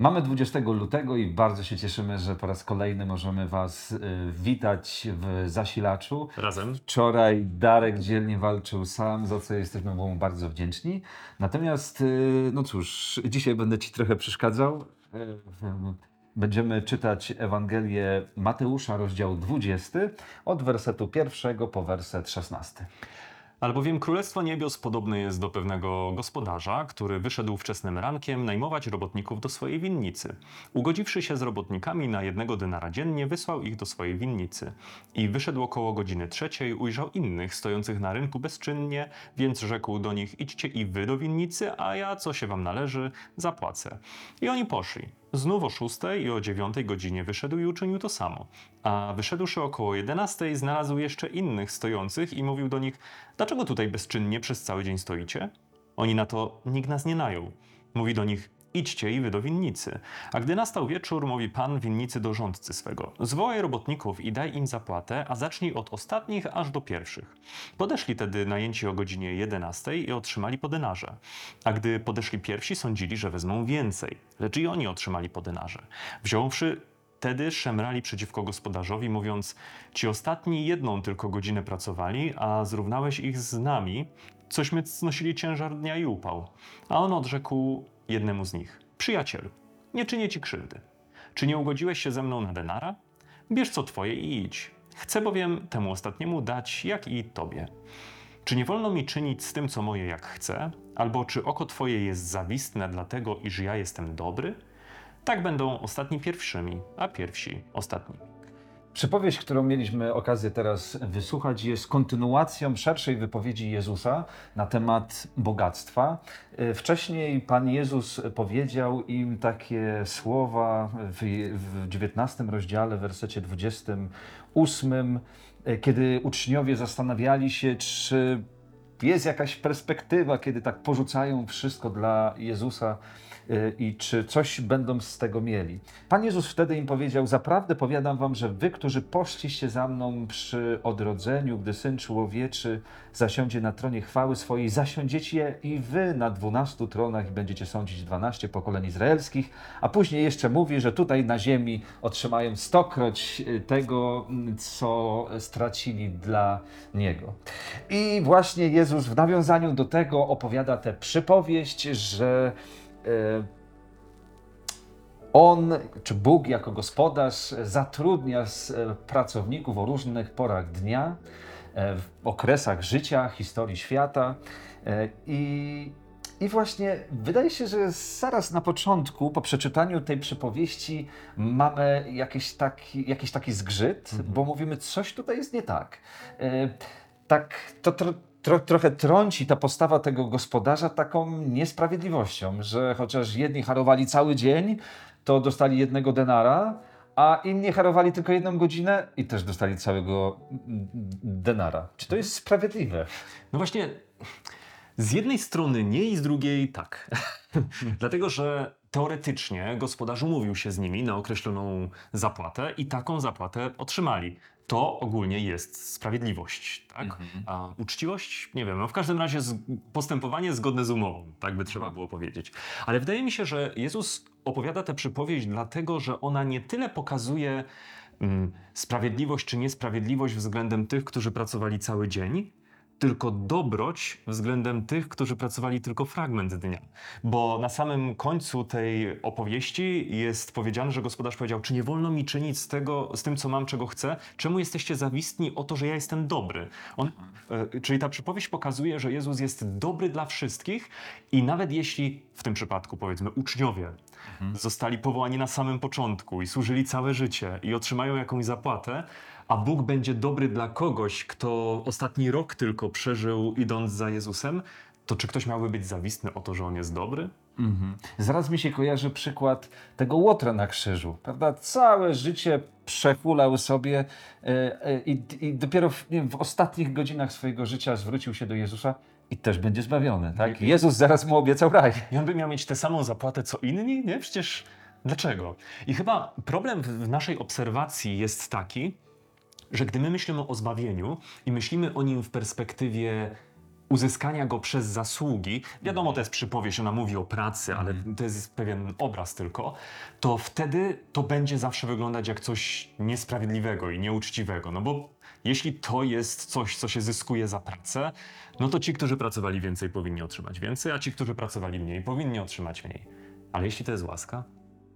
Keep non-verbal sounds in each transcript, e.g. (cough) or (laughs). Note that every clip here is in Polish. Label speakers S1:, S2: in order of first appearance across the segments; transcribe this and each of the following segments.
S1: Mamy 20 lutego i bardzo się cieszymy, że po raz kolejny możemy Was y, witać w zasilaczu.
S2: Razem.
S1: Wczoraj Darek dzielnie walczył sam, za co jesteśmy mu bardzo wdzięczni. Natomiast, y, no cóż, dzisiaj będę Ci trochę przeszkadzał. Y, Będziemy czytać Ewangelię Mateusza, rozdział 20, od wersetu pierwszego po werset 16.
S2: Albowiem Królestwo Niebios podobne jest do pewnego gospodarza, który wyszedł wczesnym rankiem najmować robotników do swojej winnicy. Ugodziwszy się z robotnikami na jednego denara dziennie, wysłał ich do swojej winnicy. I wyszedł około godziny trzeciej, ujrzał innych stojących na rynku bezczynnie, więc rzekł do nich: Idźcie i wy do winnicy, a ja, co się wam należy, zapłacę. I oni poszli. Znów o szóstej i o dziewiątej godzinie wyszedł i uczynił to samo. A wyszedłszy około jedenastej, znalazł jeszcze innych stojących i mówił do nich: Dlaczego tutaj bezczynnie przez cały dzień stoicie? Oni na to: Nikt nas nie najął. Mówi do nich: Idźcie i wy do winnicy. A gdy nastał wieczór, mówi pan winnicy do rządcy swego: Zwołaj robotników i daj im zapłatę, a zacznij od ostatnich aż do pierwszych. Podeszli tedy najęci o godzinie 11 i otrzymali po denarze. A gdy podeszli pierwsi, sądzili, że wezmą więcej, lecz i oni otrzymali po denarze. Wziąwszy Wtedy szemrali przeciwko gospodarzowi, mówiąc: Ci ostatni jedną tylko godzinę pracowali, a zrównałeś ich z nami, cośmy znosili ciężar dnia i upał. A on odrzekł jednemu z nich: Przyjacielu, nie czynię ci krzywdy. Czy nie ugodziłeś się ze mną na denara? Bierz co twoje i idź. Chcę bowiem temu ostatniemu dać, jak i tobie. Czy nie wolno mi czynić z tym, co moje, jak chcę? Albo czy oko twoje jest zawistne dlatego, iż ja jestem dobry? Tak będą ostatni pierwszymi, a pierwsi ostatnimi.
S1: Przypowieść, którą mieliśmy okazję teraz wysłuchać, jest kontynuacją szerszej wypowiedzi Jezusa na temat bogactwa. E, Wcześniej Pan Jezus powiedział im takie słowa w, w 19 rozdziale, w wersecie 28, e, kiedy uczniowie zastanawiali się, czy jest jakaś perspektywa, kiedy tak porzucają wszystko dla Jezusa i czy coś będą z tego mieli. Pan Jezus wtedy im powiedział: Zaprawdę powiadam wam, że wy, którzy poszliście za mną przy odrodzeniu, gdy syn człowieczy zasiądzie na tronie chwały swojej, zasiądziecie i wy na dwunastu tronach i będziecie sądzić dwanaście pokoleń izraelskich. A później jeszcze mówi, że tutaj na ziemi otrzymają stokroć y, tego, mm, co stracili dla niego. I właśnie Jezus w nawiązaniu do tego opowiada tę przypowieść, że on, czy Bóg jako gospodarz zatrudnia e, pracowników o różnych porach dnia, e, w okresach życia, historii świata. E, I, I właśnie wydaje się, że zaraz na początku, po przeczytaniu tej przypowieści, mamy jakiś taki, jakiś taki zgrzyt, bo mówimy, coś tutaj jest nie tak. Tak, to tro, tro, trochę trąci ta postawa tego gospodarza taką niesprawiedliwością, że chociaż jedni harowali cały dzień, to dostali jednego denara, a inni harowali tylko jedną godzinę i też dostali całego denara. Czy to jest sprawiedliwe?
S2: No właśnie, z jednej strony nie i z drugiej tak. (laughs) Dlatego, że teoretycznie gospodarz umówił się z nimi na określoną zapłatę i taką zapłatę otrzymali. To ogólnie jest sprawiedliwość, tak? A uczciwość? Nie wiem, no w każdym razie z, postępowanie zgodne z umową, tak by trzeba było powiedzieć. Ale wydaje mi się, że Jezus opowiada tę przypowieść dlatego, że ona nie tyle pokazuje mm, sprawiedliwość czy niesprawiedliwość względem tych, którzy pracowali cały dzień, tylko dobroć względem tych, którzy pracowali tylko fragment dnia. Bo na samym końcu tej opowieści jest powiedziane, że gospodarz powiedział: Czy nie wolno mi czynić z, tego, z tym, co mam, czego chcę? Czemu jesteście zawistni o to, że ja jestem dobry? On, e, czyli ta przypowieść pokazuje, że Jezus jest dobry dla wszystkich i nawet jeśli w tym przypadku, powiedzmy, uczniowie zostali powołani na samym początku i służyli całe życie i otrzymają jakąś zapłatę, a Bóg będzie dobry dla kogoś, kto ostatni rok tylko przeżył idąc za Jezusem, to czy ktoś miałby być zawistny o to, że on jest dobry?
S1: Zaraz mi się kojarzy przykład tego łotra na krzyżu, prawda? Całe życie przehulał sobie e, e, i, i dopiero w, wiem, w ostatnich godzinach swojego życia zwrócił się do Jezusa i też będzie zbawiony, tak? Jezus zaraz mu obiecał raj.
S2: I on by miał mieć tę samą zapłatę co inni? Nie? Przecież dlaczego? I chyba problem w naszej obserwacji jest taki, że gdy my myślimy o zbawieniu i myślimy o nim w perspektywie uzyskania go przez zasługi, wiadomo, to jest przypowieść, ona mówi o pracy, ale
S1: Mhm.
S2: to jest pewien obraz tylko, to wtedy to będzie zawsze wyglądać jak coś niesprawiedliwego i nieuczciwego. No bo jeśli to jest coś, co się zyskuje za pracę, no to ci, którzy pracowali więcej, powinni otrzymać więcej, a ci, którzy pracowali mniej, powinni otrzymać mniej. Ale jeśli to jest łaska,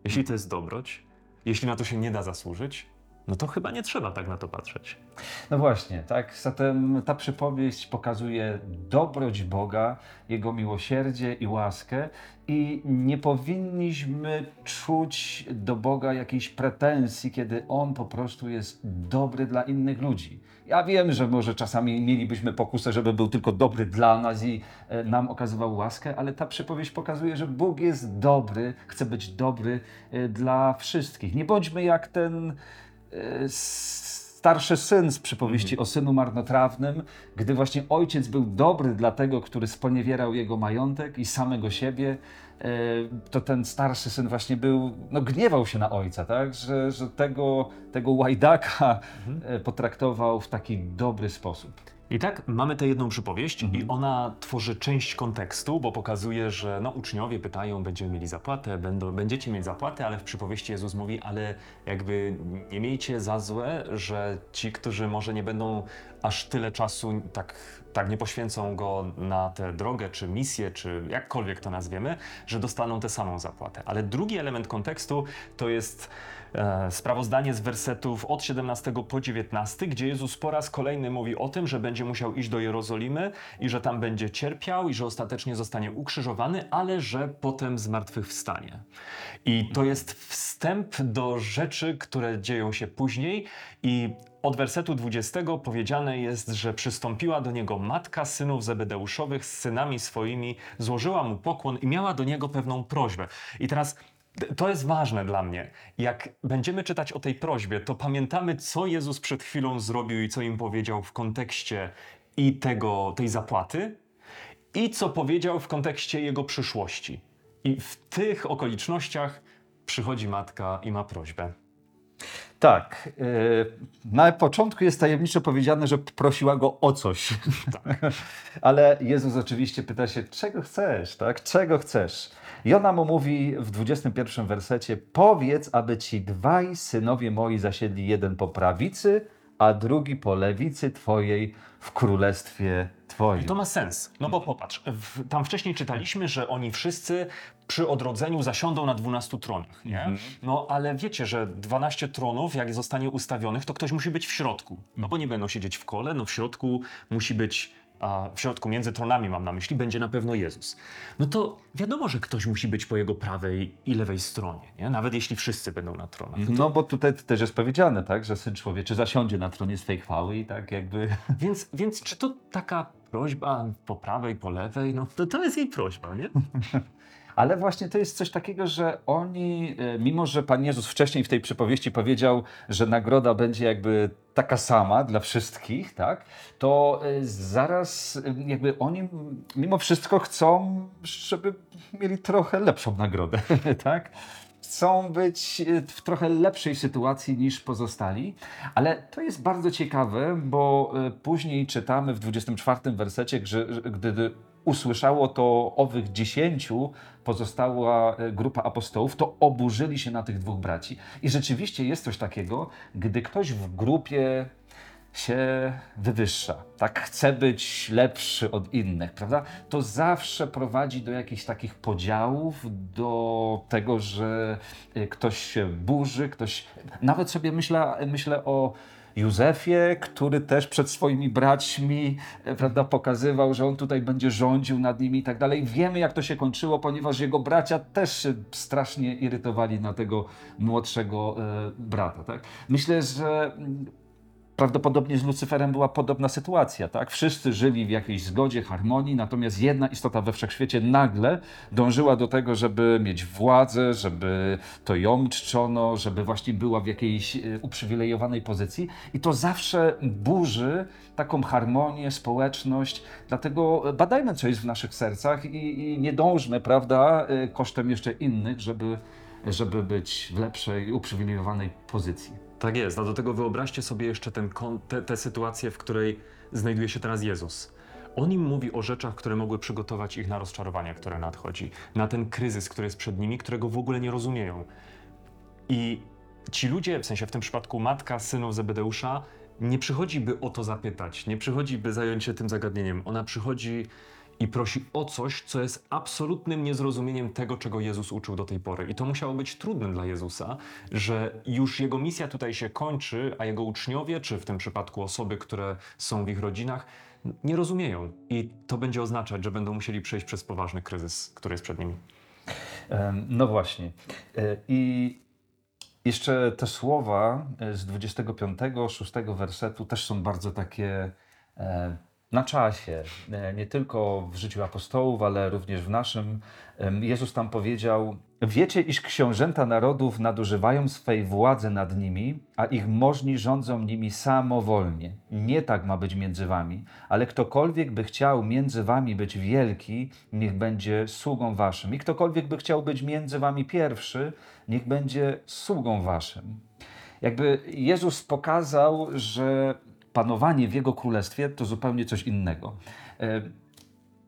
S2: jeśli to jest dobroć, jeśli na to się nie da zasłużyć, no to chyba nie trzeba tak na to patrzeć.
S1: No właśnie, tak. Zatem ta przypowieść pokazuje dobroć Boga, Jego miłosierdzie i łaskę i nie powinniśmy czuć do Boga jakiejś pretensji, kiedy On po prostu jest dobry dla innych ludzi. Ja wiem, że może czasami mielibyśmy pokusę, żeby był tylko dobry dla nas i e, nam okazywał łaskę, ale ta przypowieść pokazuje, że Bóg jest dobry, chce być dobry e, dla wszystkich. Nie bądźmy jak ten starszy syn z przypowieści o synu marnotrawnym, gdy właśnie ojciec był dobry dla tego, który sponiewierał jego majątek i samego siebie, e, to ten starszy syn właśnie był, no gniewał się na ojca, tak? że, że tego, tego łajdaka e, potraktował w taki dobry sposób.
S2: I tak mamy tę jedną przypowieść i ona tworzy część kontekstu, bo pokazuje, że no, uczniowie pytają, będziemy mieli zapłatę, będą, będziecie mieć zapłatę, ale w przypowieści Jezus mówi, ale jakby nie miejcie za złe, że ci, którzy może nie będą aż tyle czasu, tak, tak nie poświęcą go na tę drogę, czy misję, czy jakkolwiek to nazwiemy, że dostaną tę samą zapłatę. Ale drugi element kontekstu to jest sprawozdanie z wersetów od 17 po 19, gdzie Jezus po raz kolejny mówi o tym, że będzie musiał iść do Jerozolimy i że tam będzie cierpiał i że ostatecznie zostanie ukrzyżowany, ale że potem zmartwychwstanie. I to jest wstęp do rzeczy, które dzieją się później i od wersetu 20 powiedziane jest, że przystąpiła do niego matka synów Zebedeuszowych z synami swoimi, złożyła mu pokłon i miała do niego pewną prośbę. I teraz to jest ważne dla mnie. Jak będziemy czytać o tej prośbie, to pamiętamy, co Jezus przed chwilą zrobił i co im powiedział w kontekście i tego, tej zapłaty, i co powiedział w kontekście jego przyszłości. I w tych okolicznościach przychodzi matka i ma prośbę.
S1: Tak. e, Na początku jest tajemniczo powiedziane, że prosiła go o coś. (laughs) Ale Jezus oczywiście pyta się, czego chcesz, tak? Czego chcesz? I ona mu mówi w 21 wersecie: Powiedz, aby ci dwaj synowie moi zasiedli jeden po prawicy, a drugi po lewicy twojej w królestwie twoim.
S2: To ma sens. No bo popatrz, w, tam wcześniej czytaliśmy, że oni wszyscy przy odrodzeniu zasiądą na 12 tronach, nie? No ale wiecie, że 12 tronów, jak zostanie ustawionych, to ktoś musi być w środku. No bo nie będą siedzieć w kole, no w środku musi być, a w środku między tronami mam na myśli, będzie na pewno Jezus. No to wiadomo, że ktoś musi być po jego prawej i lewej stronie, nie? Nawet jeśli wszyscy będą na tronach.
S1: No bo tutaj też jest powiedziane, tak, że Syn Człowieczy zasiądzie na tronie swej chwały i tak jakby... (laughs)
S2: Więc, więc czy to taka prośba po prawej, po lewej? No to, to jest jej prośba, nie? (laughs)
S1: Ale właśnie to jest coś takiego, że oni, e, mimo że Pan Jezus wcześniej w tej przypowieści powiedział, że nagroda będzie jakby taka sama dla wszystkich, tak, to e, zaraz e, jakby oni mimo wszystko chcą, żeby mieli trochę lepszą nagrodę, (laughs) tak? Chcą być w trochę lepszej sytuacji niż pozostali, ale to jest bardzo ciekawe, bo później czytamy w 24 wersecie, że, że gdy usłyszało to owych dziesięciu, pozostała e, grupa apostołów, to oburzyli się na tych dwóch braci. I rzeczywiście jest coś takiego, gdy ktoś w grupie się wywyższa, tak chce być lepszy od innych, prawda? To zawsze prowadzi do jakichś takich podziałów, do tego, że y, ktoś się burzy, ktoś. Nawet sobie myślę, myślę o Józefie, który też przed swoimi braćmi e, prawda, pokazywał, że on tutaj będzie rządził nad nimi i tak dalej. Wiemy, jak to się kończyło, ponieważ jego bracia też się strasznie irytowali na tego młodszego e, brata. Tak? Myślę, że mm, Prawdopodobnie z Lucyferem była podobna sytuacja, tak? Wszyscy żyli w jakiejś zgodzie, harmonii, natomiast jedna istota we wszechświecie nagle dążyła do tego, żeby mieć władzę, żeby to ją czczono, żeby właśnie była w jakiejś e, uprzywilejowanej pozycji i to zawsze burzy taką harmonię, społeczność, dlatego badajmy, co jest w naszych sercach i, i nie dążmy, prawda, e, kosztem jeszcze innych, żeby, żeby być w lepszej, uprzywilejowanej pozycji.
S2: Tak jest, a do tego wyobraźcie sobie jeszcze te, tę sytuację, w której znajduje się teraz Jezus. On im mówi o rzeczach, które mogły przygotować ich na rozczarowanie, które nadchodzi, na ten kryzys, który jest przed nimi, którego w ogóle nie rozumieją. I ci ludzie, w sensie w tym przypadku matka synów Zebedeusza, nie przychodzi, by o to zapytać, nie przychodzi, by zająć się tym zagadnieniem. Ona przychodzi i prosi o coś, co jest absolutnym niezrozumieniem tego, czego Jezus uczył do tej pory. I to musiało być trudne dla Jezusa, że już jego misja tutaj się kończy, a jego uczniowie, czy w tym przypadku osoby, które są w ich rodzinach, nie rozumieją. I to będzie oznaczać, że będą musieli przejść przez poważny kryzys, który jest przed nimi.
S1: No właśnie. E, I jeszcze te słowa e, z 25, 6 wersetu też są bardzo takie e, na czasie. E, Nie tylko w życiu apostołów, ale również w naszym. Jezus tam powiedział: Wiecie, iż książęta narodów nadużywają swej władzy nad nimi, a ich możni rządzą nimi samowolnie. Nie tak ma być między wami, ale ktokolwiek by chciał między wami być wielki, niech będzie sługą waszym. I ktokolwiek by chciał być między wami pierwszy, niech będzie sługą waszym. Jakby Jezus pokazał, że panowanie w Jego królestwie to zupełnie coś innego. E,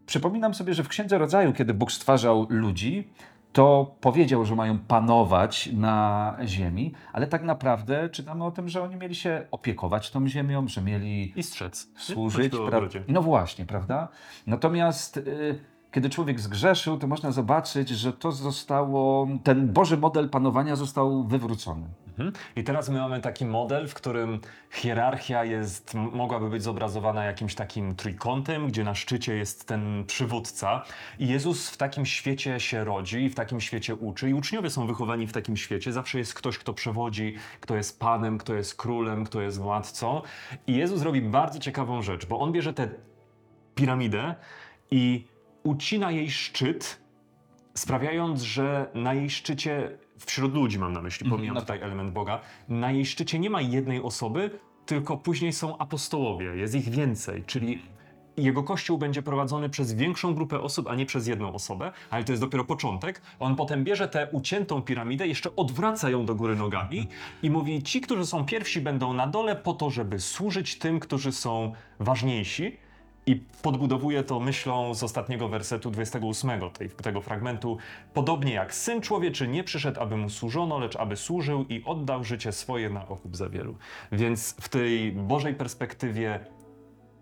S1: Przypominam sobie, że w Księdze Rodzaju, kiedy Bóg stwarzał ludzi, to powiedział, że mają panować na ziemi, ale tak naprawdę czytamy o tym, że oni mieli się opiekować tą ziemią, że mieli
S2: I strzec.
S1: służyć. Pra-. No właśnie, prawda? Natomiast y, kiedy człowiek zgrzeszył, to można zobaczyć, że to zostało, ten Boży model panowania został wywrócony.
S2: Mhm. I teraz my mamy taki model, w którym hierarchia jest, mogłaby być zobrazowana jakimś takim trójkątem, gdzie na szczycie jest ten przywódca. I Jezus w takim świecie się rodzi w takim świecie uczy. I uczniowie są wychowani w takim świecie. Zawsze jest ktoś, kto przewodzi, kto jest panem, kto jest królem, kto jest władcą. I Jezus robi bardzo ciekawą rzecz, bo on bierze tę piramidę i ucina jej szczyt, sprawiając, że na jej szczycie, wśród ludzi mam na myśli, pomijam
S1: no
S2: tutaj element Boga, na jej szczycie nie ma jednej osoby, tylko później są apostołowie, jest ich więcej, czyli jego kościół będzie prowadzony przez większą grupę osób, a nie przez jedną osobę, ale to jest dopiero początek. On potem bierze tę uciętą piramidę, jeszcze odwraca ją do góry nogami i mówi: Ci, którzy są pierwsi, będą na dole po to, żeby służyć tym, którzy są ważniejsi. I podbudowuje to myślą z ostatniego wersetu 28 tej, tego fragmentu. Podobnie jak syn człowieczy nie przyszedł, aby mu służono, lecz aby służył i oddał życie swoje na okup za wielu. Więc w tej Bożej perspektywie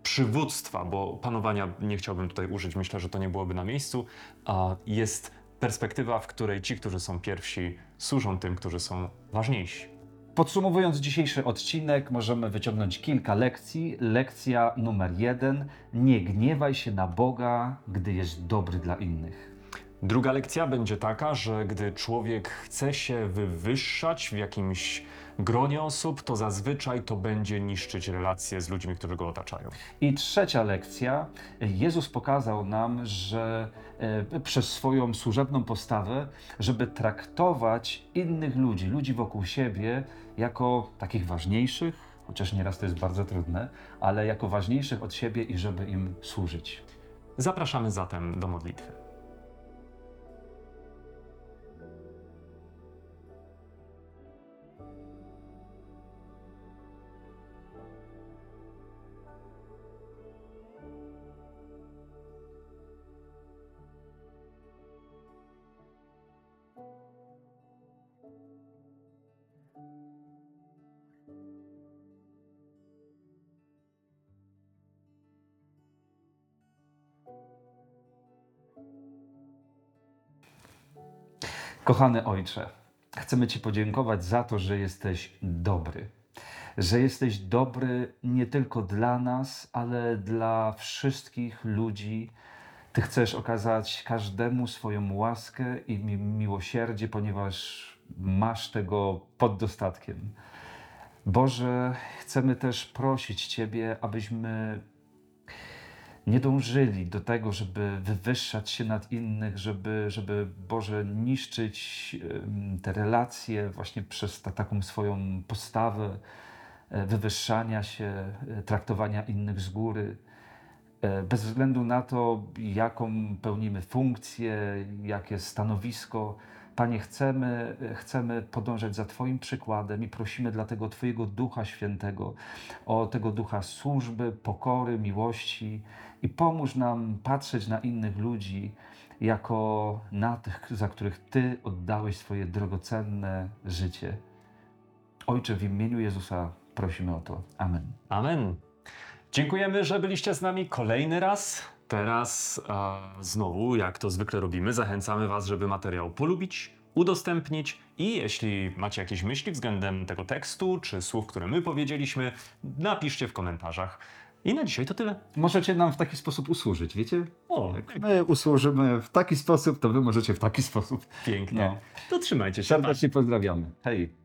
S2: przywództwa, bo panowania nie chciałbym tutaj użyć, myślę, że to nie byłoby na miejscu, a jest perspektywa, w której ci, którzy są pierwsi, służą tym, którzy są ważniejsi.
S1: Podsumowując dzisiejszy odcinek, możemy wyciągnąć kilka lekcji. Lekcja numer jeden: nie gniewaj się na Boga, gdy jest dobry dla innych.
S2: Druga lekcja będzie taka, że gdy człowiek chce się wywyższać w jakimś gronie osób, to zazwyczaj to będzie niszczyć relacje z ludźmi, którzy go otaczają.
S1: I trzecia lekcja. Jezus pokazał nam, że e, przez swoją służebną postawę, żeby traktować innych ludzi, ludzi wokół siebie, jako takich ważniejszych, chociaż nieraz to jest bardzo trudne, ale jako ważniejszych od siebie i żeby im służyć.
S2: Zapraszamy zatem do modlitwy.
S1: Kochany Ojcze, chcemy Ci podziękować za to, że jesteś dobry. Że jesteś dobry nie tylko dla nas, ale dla wszystkich ludzi. Ty chcesz okazać każdemu swoją łaskę i mi- miłosierdzie, ponieważ masz tego pod dostatkiem. Boże, chcemy też prosić Ciebie, abyśmy nie dążyli do tego, żeby wywyższać się nad innych, żeby, żeby Boże, niszczyć te relacje właśnie przez ta, taką swoją postawę e, wywyższania się, e, traktowania innych z góry. E, Bez względu na to, jaką pełnimy funkcję, jakie stanowisko, Panie, chcemy, chcemy podążać za Twoim przykładem i prosimy dlatego Twojego Ducha Świętego, o tego ducha służby, pokory, miłości i pomóż nam patrzeć na innych ludzi jako na tych, za których Ty oddałeś swoje drogocenne życie. Ojcze, w imieniu Jezusa prosimy o to. Amen.
S2: Amen. Dziękujemy, że byliście z nami kolejny raz. Teraz e, znowu, jak to zwykle robimy, zachęcamy Was, żeby materiał polubić, udostępnić i jeśli macie jakieś myśli względem tego tekstu czy słów, które my powiedzieliśmy, napiszcie w komentarzach. I na dzisiaj to tyle.
S1: Możecie nam w taki sposób usłużyć, wiecie?
S2: O,
S1: Jak my usłużymy w taki sposób, to wy możecie w taki sposób.
S2: pięknie.
S1: No.
S2: To trzymajcie się.
S1: Serdecznie pozdrawiamy. Hej.